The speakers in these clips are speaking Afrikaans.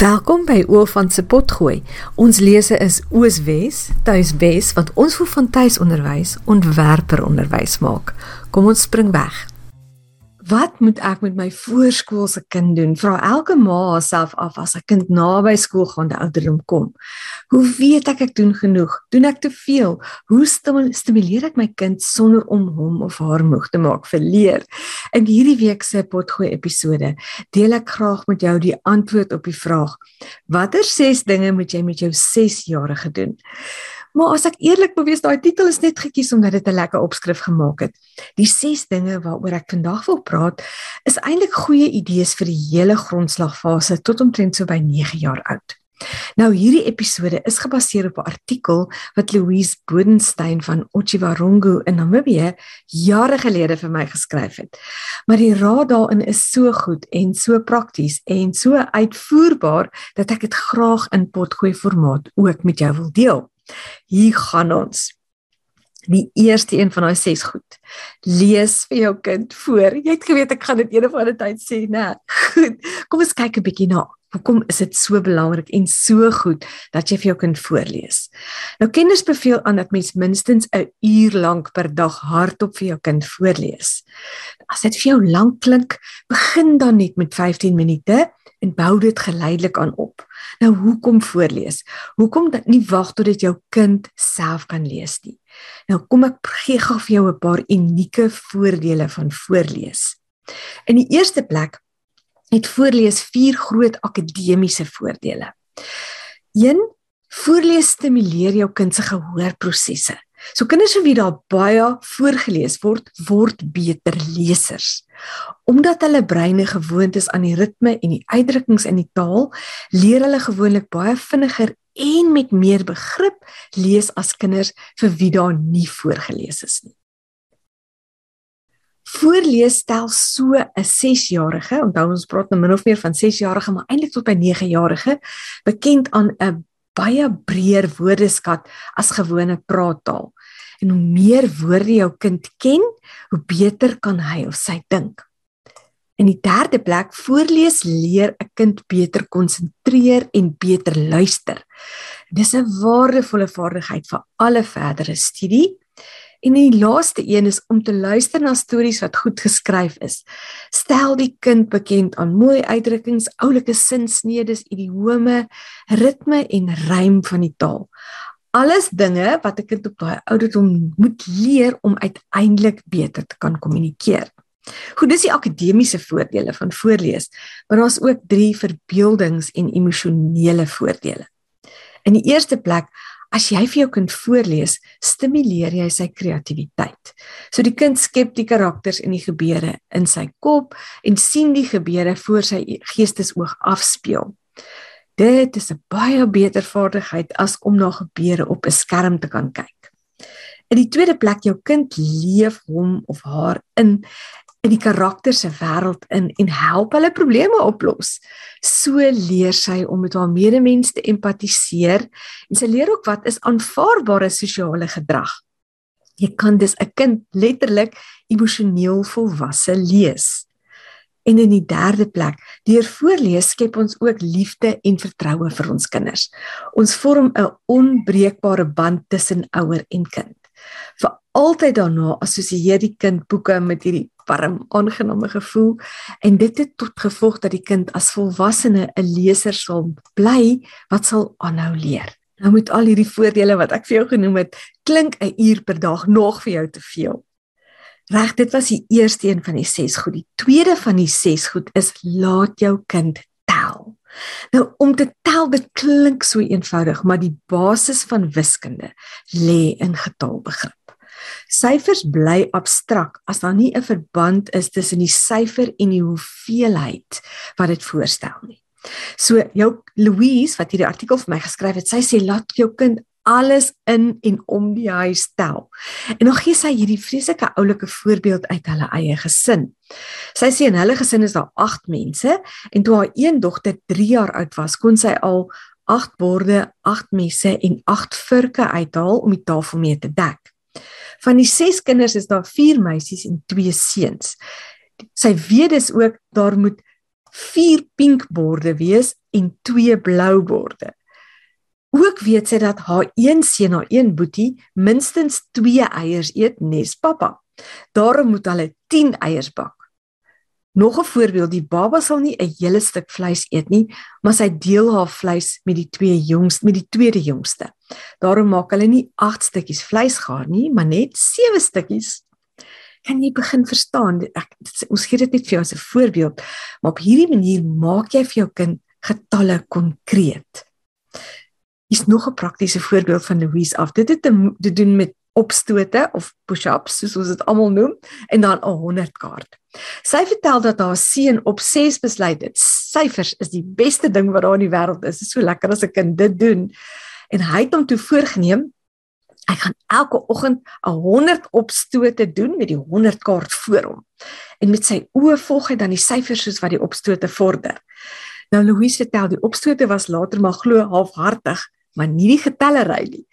Welkom by Oofan se potgooi. Ons lese is Ooswes, Tuiswes wat ons vir van tuisonderwys ontwerper onderwys maak. Kom ons spring weg. Wat moet ek met my voorskoolse kind doen? Vra elke ma haarself af as 'n kind naby skool gaan die ouderdom kom. Hoe weet ek ek doen genoeg? Doen ek te veel? Hoe stimuleer ek my kind sonder om hom of haar moeg te maak vir leer? In hierdie week se potgooi episode deel ek graag met jou die antwoord op die vraag: Watter 6 dinge moet jy met jou 6-jarige doen? Maar as ek eerlik moet wees, daai titel is net gekies omdat dit 'n lekker opskrif gemaak het. Die 6 dinge waaroor ek vandag wil praat, is eintlik goeie idees vir die hele grondslagfase tot omtrent so by 9 jaar oud. Nou hierdie episode is gebaseer op 'n artikel wat Louise Bodenstein van Otjiwarongo in Namibië jare gelede vir my geskryf het. Maar die raad daarin is so goed en so prakties en so uitvoerbaar dat ek dit graag in potgooi formaat ook met jou wil deel. Hier gaan ons. Die eerste een van daai ses goed. Lees vir jou kind voor. Jy het geweet ek gaan dit eendag van die tyd sê, né? Goed. Kom ons kyk 'n bietjie na. Hoekom is dit so belangrik en so goed dat jy vir jou kind voorlees? Nou kinders beveel aan dat mens minstens 'n uur lank per dag hardop vir jou kind voorlees. As dit vir jou lank klink, begin dan net met 15 minute en bou dit geleidelik aan op. Nou hoekom voorlees? Hoekom dat nie wag tot dit jou kind self kan lees nie? Nou kom ek gee gou vir jou 'n paar unieke voordele van voorlees. In die eerste plek het voorlees vier groot akademiese voordele. 1 Voorlees stimuleer jou kind se gehoorprosesse. So kinders vir wie daar baie voorgeles word, word beter lesers. Omdat hulle breine gewoond is aan die ritme en die uitdrukkings in die taal, leer hulle gewoonlik baie vinniger en met meer begrip lees as kinders vir wie daar nie voorgeles is nie. Voorlees stel so 'n 6-jarige, onthou ons praat nou min of meer van 6-jarige, maar eintlik tot by 9-jarige, bekend aan 'n baie breër woordeskat as gewone praattaal. En hoe meer woorde jou kind ken, hoe beter kan hy of sy dink. In die derde plek, voorlees leer 'n kind beter konsentreer en beter luister. Dis 'n waardevolle vaardigheid vir alle verdere studie En die laaste een is om te luister na stories wat goed geskryf is. Stel die kind bekend aan mooi uitdrukkings, oulike sinsnedes, idiome, ritme en rym van die taal. Alles dinge wat 'n kind op daai ouderdom moet leer om uiteindelik beter te kan kommunikeer. Goed, dis die akademiese voordele van voorlees, maar daar's ook drie verbeeldings en emosionele voordele. In die eerste plek As jy vir jou kind voorlees, stimuleer jy sy kreatiwiteit. So die kind skep die karakters en die gebeure in sy kop en sien die gebeure voor sy geestesoog afspeel. Dit is 'n baie beter vaardigheid as om na gebeure op 'n skerm te kan kyk. In die tweede plek jou kind leef hom of haar in in die karakter se wêreld in en help hulle probleme oplos. So leer sy om met haar medemens te empatiseer en sy leer ook wat is aanvaarbare sosiale gedrag. Jy kan dus 'n kind letterlik emosioneel volwasse lees. En in die derde plek, deur voorlees skep ons ook liefde en vertroue vir ons kinders. Ons vorm 'n onbreekbare band tussen ouer en kind. Vir altyd daarna assosieer die kind boeke met hierdie warm, aangename gevoel en dit het tot gevolg dat die kind as volwassene 'n leser sal bly wat sal aanhou leer. Nou met al hierdie voordele wat ek vir jou genoem het, klink 'n uur per dag nog vir jou te veel. Reg, dit was die eerste een van die 6 goed. Die tweede van die 6 goed is laat jou kind tel. Nou om te tel dit klink so eenvoudig, maar die basis van wiskunde lê in getalbegrip. Syfers bly abstrak as daar nie 'n verband is tussen die syfer en die hoeveelheid wat dit voorstel nie. So jou Louise wat hierdie artikel vir my geskryf het, sy sê laat jou kind alles in en om die huis tel. En dan gee sy hierdie vreeslike oulike voorbeeld uit hulle eie gesin. Sy sê in hulle gesin is daar 8 mense en toe haar een dogter 3 jaar oud was, kon sy al 8 borde, 8 messe en 8 vurke uithaal om die tafel mee te dek. Van die 6 kinders is daar 4 meisies en 2 seuns. Sy weet dus ook daar moet 4 pink borde wees en 2 blou borde. Ook weet sy dat haar een seun, haar een boetie, minstens 2 eiers eet nes pappa. Daarom moet hulle 10 eiers bak. Nog 'n voorbeeld, die baba sal nie 'n hele stuk vleis eet nie, maar sy deel haar vleis met die twee jongste, met die tweede jongste. Daarom maak hulle nie 8 stukkies vleis gaar nie, maar net 7 stukkies. Kan jy begin verstaan? Ek ons gee dit net vir jou as 'n voorbeeld, maar op hierdie manier maak jy vir jou kind getalle konkreet. Hier's nog 'n praktiese voorbeeld van Louise af. Dit het te doen met opstote of push-ups soos ons dit almal noem en dan 'n 100 kaart. Sy vertel dat haar seun op 6 besluit het syfers is die beste ding wat daar in die wêreld is. Dit is so lekker as 'n kind dit doen. En hy het hom toe voorgenem hy gaan elke oggend 'n 100 opstote doen met die 100 kaart voor hom. En met sy oë volg hy dan die syfers soos wat die opstote vorder. Nou Louise vertel die opstote was later maar glo halfhartig, maar nie die getellery nie.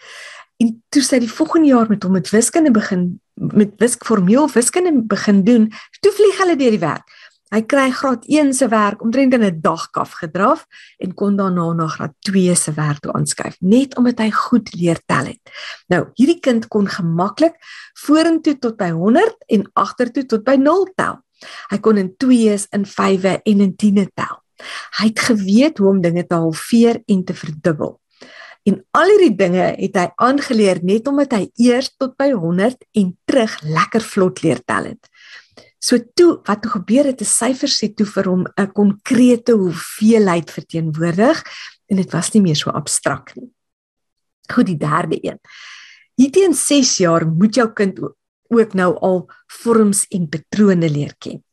En toe sy die volgende jaar met hom met wiskunde begin met wisk formeel wiskunde begin doen, toe vlieg hulle deur die werk. Hy kry graad 1 se werk omtrent in 'n dag kaf gedraf en kon daarna na graad 2 se werk toe aanskuif net omdat hy goed leer tel het. Nou, hierdie kind kon gemaklik vorentoe tot by 100 en agtertoe tot by 0 tel. Hy kon in 2's, in 5'e en in 10'e tel. Hy het geweet hoe om dinge te halveer en te verdubbel. En al hierdie dinge het hy aangeleer net omdat hy eers tot by 100 en terug lekker vlot leer tel het. So toe wat toe gebeur het, 'n syfer sê toe vir hom 'n konkrete hoeveelheid verteenwoordig en dit was nie meer so abstrakt nie. Goed, die derde een. Hierdie 6 jaar moet jou kind ook nou al vorms en patrone leer ken.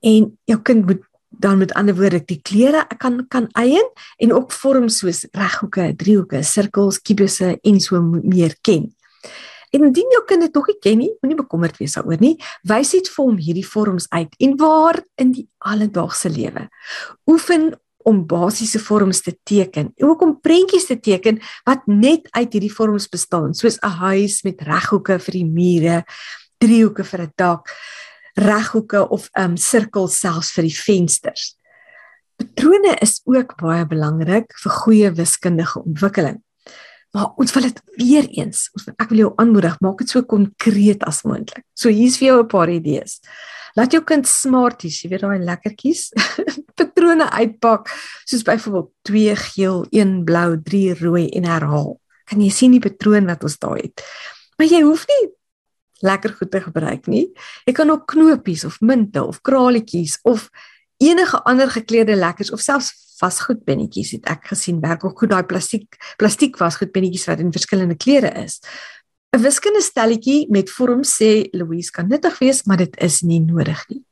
En jou kind moet dan met ander woorde die kleure kan kan eien en ook vorms soos reghoeke, driehoeke, sirkels, kubusse en so meer ken. En indien jou kind dit nog nie ken nie, moenie bekommerd wees daaroor nie. Wys dit vir hom hierdie vorms uit en waar in die alledaagse lewe. Oefen om basiese vorms te teken en ook om prentjies te teken wat net uit hierdie vorms bestaan, soos 'n huis met reghoeke vir die mure, driehoeke vir 'n dak reghoeke of um sirkels selfs vir die vensters. Patrone is ook baie belangrik vir goeie wiskundige ontwikkeling. Maar ons wil dit weer eens, ek wil jou aanmoedig, maak dit so konkreet as moontlik. So hier's vir jou 'n paar idees. Laat jou kind smarties, jy weet daai lekkertjies, patrone uitpak, soos byvoorbeeld 2 geel, 1 blou, 3 rooi en herhaal. Kan jy sien die patroon wat ons daar het? Maar jy hoef nie lekker goed te gebruik nie. Jy kan ook knopies of munte of kraletjies of enige ander gekleurde lekkers of selfs vasgoedpennetjies het ek gesien werk ook goed daai plastiek plastiek vasgoedpennetjies wat in verskillende kleure is. 'n Wiskundige stelletjie met vorms sê Louise kan nuttig wees, maar dit is nie nodig nie.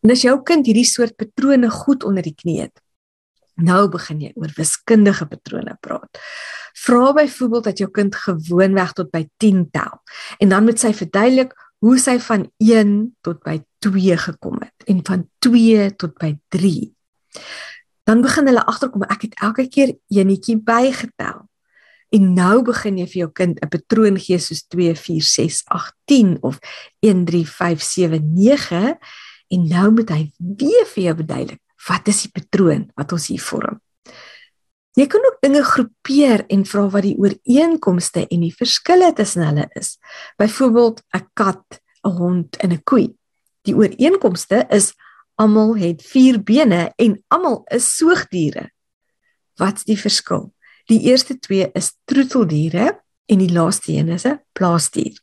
En as jou kind hierdie soort patrone goed onder die knie het, Nou begin jy oor wiskundige patrone praat. Vra byvoorbeeld dat jou kind gewoonweg tot by 10 tel en dan moet sy verduidelik hoe sy van 1 tot by 2 gekom het en van 2 tot by 3. Dan begin hulle agterkom ek het elke keer enetjie bygetel. En nou begin jy vir jou kind 'n patroon gee soos 2 4 6 8 10 of 1 3 5 7 9 en nou moet hy weer vir jou verduidelik wat is die patroon wat ons hier vorm? Jy kan ook dinge groepeer en vra wat die ooreenkomste en die verskille tussen hulle is. Byvoorbeeld 'n kat, 'n hond en 'n koei. Die ooreenkomste is almal het 4 bene en almal is soogdiere. Wat's die verskil? Die eerste twee is troeteldiere en die laaste een is 'n plaasdier.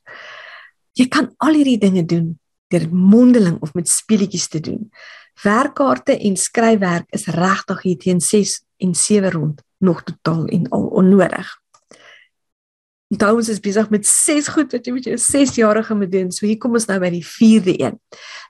Jy kan al hierdie dinge doen deur mondeling of met speletjies te doen. Werkkaarte en skryfwerk is regtig hier teen 6 en 7 rond nog totaal en al onnodig. Onthou ons is besig met 6 goed wat jy met jou 6-jarige moet doen. So hier kom ons nou by die 4de een.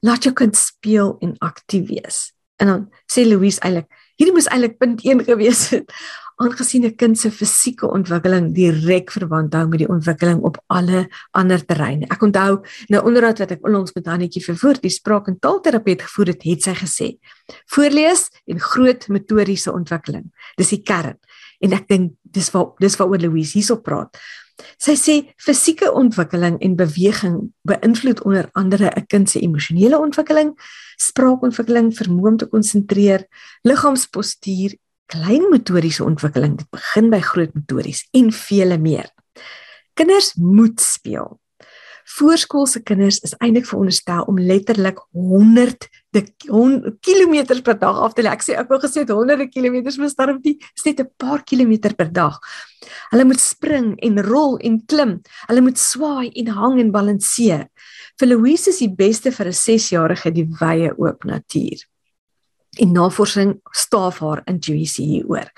Laat jou kind speel en aktief wees. En dan sê Louise eintlik, hierdie moes eintlik punt 1 gewees het aangesien 'n kind se fisieke ontwikkeling direk verband hou met die ontwikkeling op alle ander terreine. Ek onthou 'n onderhoud wat ek onlangs met Hannetjie vervoer, die spraak- en taalterapeut gevoer het, het sy gesê: "Voorlees en groot motoriese ontwikkeling, dis die kern." En ek dink dis waar dis waaroor Louise hierso praat. Sy sê fisieke ontwikkeling en beweging beïnvloed onder andere 'n kind se emosionele ontwikkeling, spraakontwikkeling, vermoë om te konsentreer, liggaamspostuur, klein motoriese ontwikkeling, dit begin by groot motories en vele meer. Kinders moet speel. Voorskoolse kinders is eintlik veronderstel om letterlik 100 de kilometers per dag af te lê. Ek sê ek wou gesê het honderde kilometers, maar sterf die net 'n paar kilometer per dag. Hulle moet spring en rol en klim. Hulle moet swaai en hang en balanseer. Vir Louise is die beste vir 'n 6-jarige die wye oop natuur. En navorsing staaf haar intuïsie hieroor.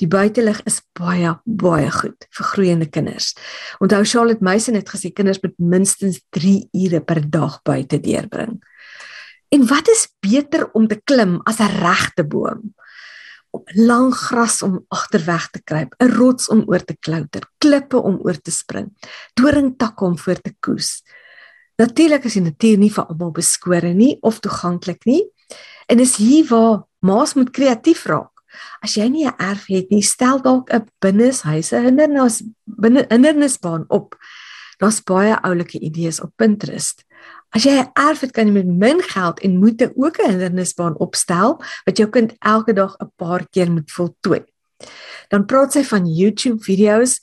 Die buitelug is baie baie goed vir groeiende kinders. Onthou Charlotte Meisen het gesê kinders moet minstens 3 ure per dag buite deurbring. En wat is beter om te klim as 'n regte boom? Om lang gras om agterweg te kruip, 'n rots om oor te klouter, klippe om oor te spring, doringtakke om voor te koes. Natuurlik is die natuur nie vir almal beskore nie of toeganklik nie. En dis hier waar maas moet kreatief raak. As jy nie 'n erf het nie, stel dalk 'n binneshuise hindernis binne hindernisbaan op. Daar's baie oulike idees op Pinterest. As jy 'n erf het, kan jy met min geld en moeite ook 'n hindernisbaan opstel wat jou kind elke dag 'n paar keer moet voltooi. Dan praat sy van YouTube video's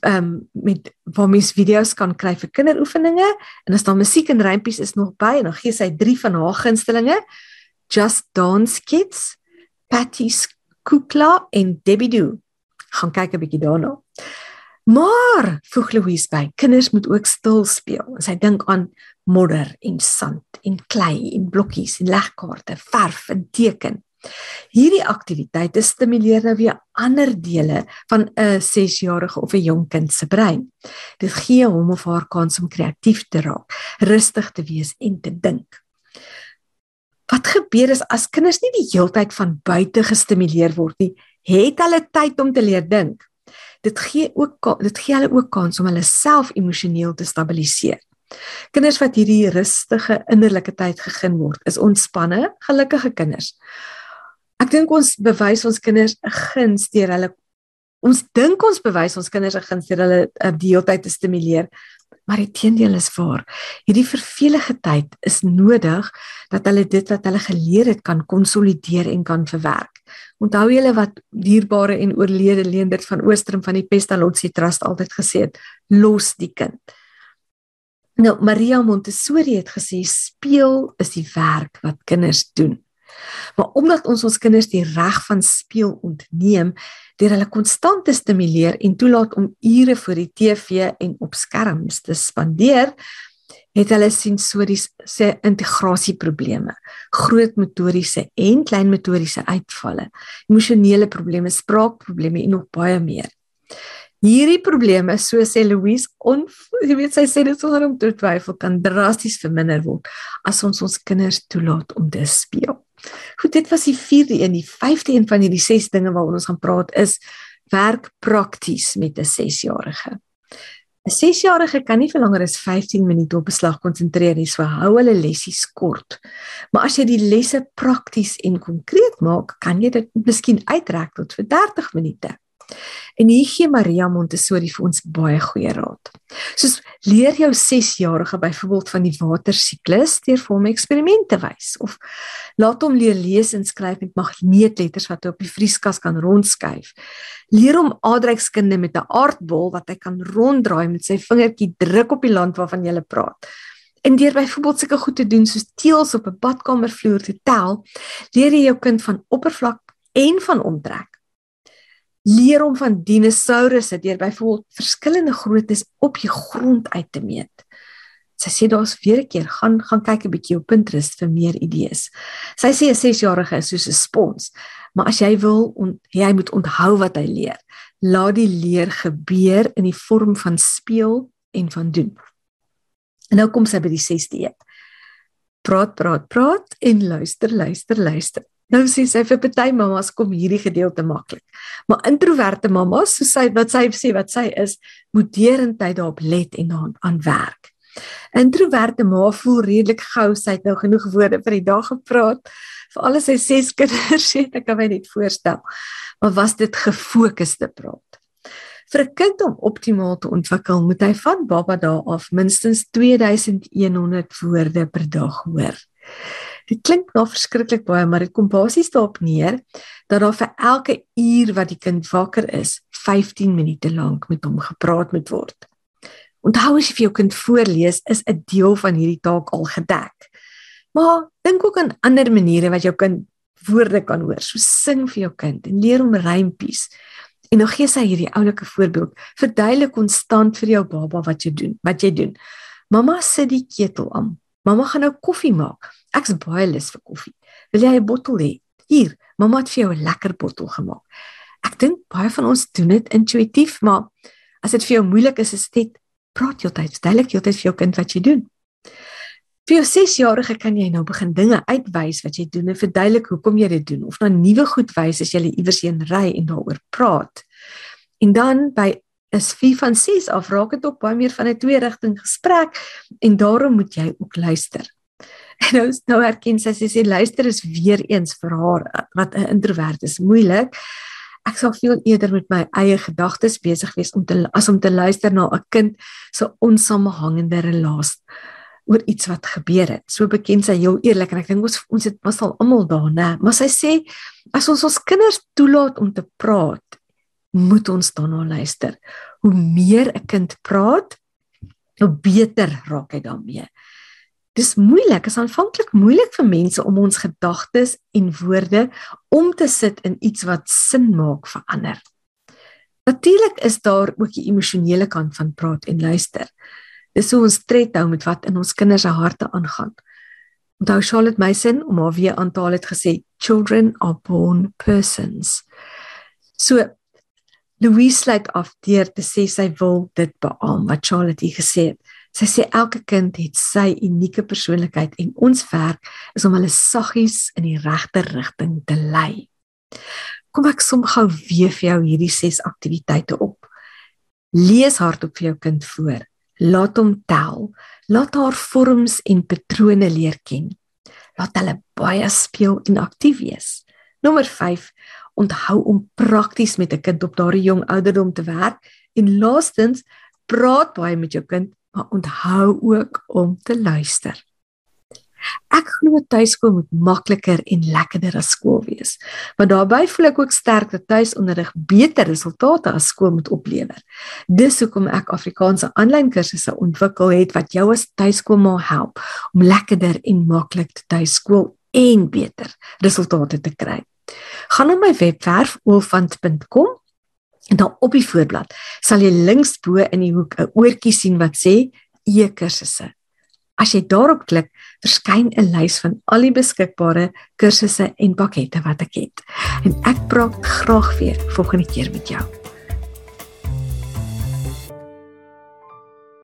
ehm um, met waar mens video's kan kry vir kinderoefeninge en as daar musiek en rympies is nog by en dan gee sy 3 van haar gunstelinge Just Dance Kids, Patty Kukla en Debbie Doo. Gaan kyk 'n bietjie daarna. Maar voeg Louise by, kinders moet ook stil speel. Sy dink aan modder en sand en klei en blokkies en legkaarte, verf en teken. Hierdie aktiwiteite stimuleer nou weer ander dele van 'n 6-jarige of 'n jong kind se brein. Dit gee hom of haar kans om kreatief te raak, rustig te wees en te dink. Wat gebeur is as kinders nie die heeltyd van buite gestimuleer word nie, het hulle tyd om te leer dink. Dit gee ook dit gee hulle ook kans om hulle self emosioneel te stabiliseer. Kinders wat hierdie rustige innerlike tyd gegee word, is ontspanne, gelukkige kinders. Ek dink ons bewys ons kinders 'n guns deur hulle ons dink ons bewys ons kinders 'n guns deur hulle die hele tyd te stimuleer, maar die teendeel is waar. Hierdie vervelige tyd is nodig dat hulle dit wat hulle geleer het kan konsolideer en kan verwerk. Onthou julle wat dierbare en oorlede Leendert van Oostrum van die Pestalozzi Trust altyd gesê het, los die kind. Nou Maria Montessori het gesê speel is die werk wat kinders doen. Maar omdat ons ons kinders die reg van speel ontneem deur hulle konstant te stimuleer en toelaat om ure voor die TV en op skerms te spandeer, het hulle sensoriese integrasieprobleme, groot motoriese en klein motoriese uitvalle, emosionele probleme, spraakprobleme en nog baie meer. Hierdie probleme, so sê Louise, on jy weet sy sê dit sonder om te twyfel kan drasties verminder word as ons ons kinders toelaat om te speel. Goed, dit was die 4de een, die 5de een van hierdie 6 dinge waaroor ons gaan praat is werk prakties met 'n 6-jarige. 'n 6-jarige kan nie vir langer as 15 minute op 'n slag konsentreer nie, so hou hulle lessies kort. Maar as jy die lesse prakties en konkreet maak, kan jy dit miskien uitrek tot vir 30 minute. En hier gee Maria Montessori vir ons baie goeie raad. Soos leer jou 6-jarige byvoorbeeld van die watersiklus deur vir hom eksperimente wys of laat hom leer lees en skryf met magneetletters wat hy op die vrieskas kan rondskuif. Leer hom aardrykskunde met 'n aardbol wat hy kan ronddraai met sy vingertjie druk op die land waarvan jy praat. En deur byvoorbeeld sulke goed te doen soos teels op 'n badkamervloer te tel, leer jy jou kind van oppervlak en van omtrek leer om van dinosourusse deur byvoorbeeld verskillende groottes op die grond uit te meet. Sy sê daar's weer 'n keer gaan gaan kyk 'n bietjie op Pinterest vir meer idees. Sy sê 'n 6-jarige is soos 'n spons, maar as jy wil on, jy moet onthou wat hy leer. Laat die leer gebeur in die vorm van speel en van doen. En nou kom sy by die 6de een. Praat, praat, praat en luister, luister, luister. Nou sê sy vir party mamas kom hierdie gedeelte maklik. Maar introverte mamas, so sy wat sy sê wat sy is, moet deurentyd daarop let en aan aan werk. Introverte ma voel redelik gou sy het nou genoeg woorde vir die dag gepraat. Vir al sy ses kinders sê ek kan my net voorstel. Maar was dit gefokusde praat? Vir 'n kind om optimaal te ontwikkel, moet hy van baba dae af minstens 2100 woorde per dag hoor. Dit klink nou verskriklik baie, maar dit kom basies daarop neer dat daar vir elke uur wat die kind wakker is, 15 minute lank met hom gepraat moet word. Onthou as jy vir jou kind voorlees, is 'n deel van hierdie taak al gedek. Maar dink ook aan ander maniere wat jou kind woorde kan hoor. So sing vir jou kind en leer hom rympies. En nou gee sy hierdie oulike voorbeeld. Verduidelik konstant vir jou baba wat jy doen, wat jy doen. Mamma sit die ketel aan. Mamma gaan nou koffie maak. Ek's baie lus vir koffie. Wil jy 'n bottel hê? Hier, mamma het vir jou 'n lekker bottel gemaak. Ek dink baie van ons doen dit intuïtief, maar as dit vir jou moeilik is, is dit praat jy altyd, verduidelik jy altyd vir jou kind wat jy doen. Vir jou 6-jarige kan jy nou begin dinge uitwys wat jy doen en verduidelik hoekom jy dit doen of na nuwe goed wys as jy iewers heen ry en daaroor praat. En dan by is 4 van 6 af raak dit op baie meer van 'n twee rigting gesprek en daarom moet jy ook luister. En nou nou erken sy sy sê luister is weer eens vir haar wat 'n introvert is moeilik. Ek sal veel eerder met my eie gedagtes besig wees om te as om te luister na 'n kind se so onsamehangende relasie oor iets wat gebeur het. So bekend sy heel eerlik en ek dink ons ons het was al almal daar, né? Maar sy sê as ons ons kinders toelaat om te praat, moet ons daarna luister. Hoe meer 'n kind praat, hoe beter raak hy daarmee. Dis moeilik, is aanvanklik moeilik vir mense om ons gedagtes en woorde om te sit in iets wat sin maak vir ander. Natuurlik is daar ook die emosionele kant van praat en luister. Dis hoe ons tred hou met wat in ons kinders se harte aangaan. Onthou Charlotte Mason om haar weer aantal het gesê children are born persons. So Louise sluit af deur te sê sy wil dit beamoen wat Charlotte hier gesê het. Sy sê elke kind het sy unieke persoonlikheid en ons werk is om hulle saggies in die regte rigting te lei. Kom ek som gou weer vir jou hierdie ses aktiwiteite op. Lees hardop vir jou kind voor laat hom tel, laat haar vorms en patrone leer ken. Laat hulle baie speel en aktief wees. Nommer 5: Onthou om prakties met 'n kind op daardie jong ouderdom te werk en laastens praat baie met jou kind, maar onthou ook om te luister. Ek glo tuiskool moet makliker en lekkerder as skool wees. Maar daarbey voel ek ook sterk dat tuisonderrig beter resultate as skool moet oplewer. Dis hoekom ek Afrikaanse aanlyn kursusse ontwikkel het wat jou as tuiskool moet help om lekkerder en maklik te tuiskool en beter resultate te kry. Gaan na my webwerf oolfant.com en dan op die voorblad sal jy links bo in die hoek 'n oortjie sien wat sê e-kursusse. As jy daarop klik, verskyn 'n lys van al die beskikbare kursusse en pakkette wat ek het. En ek praat graag weer volgende keer met jou.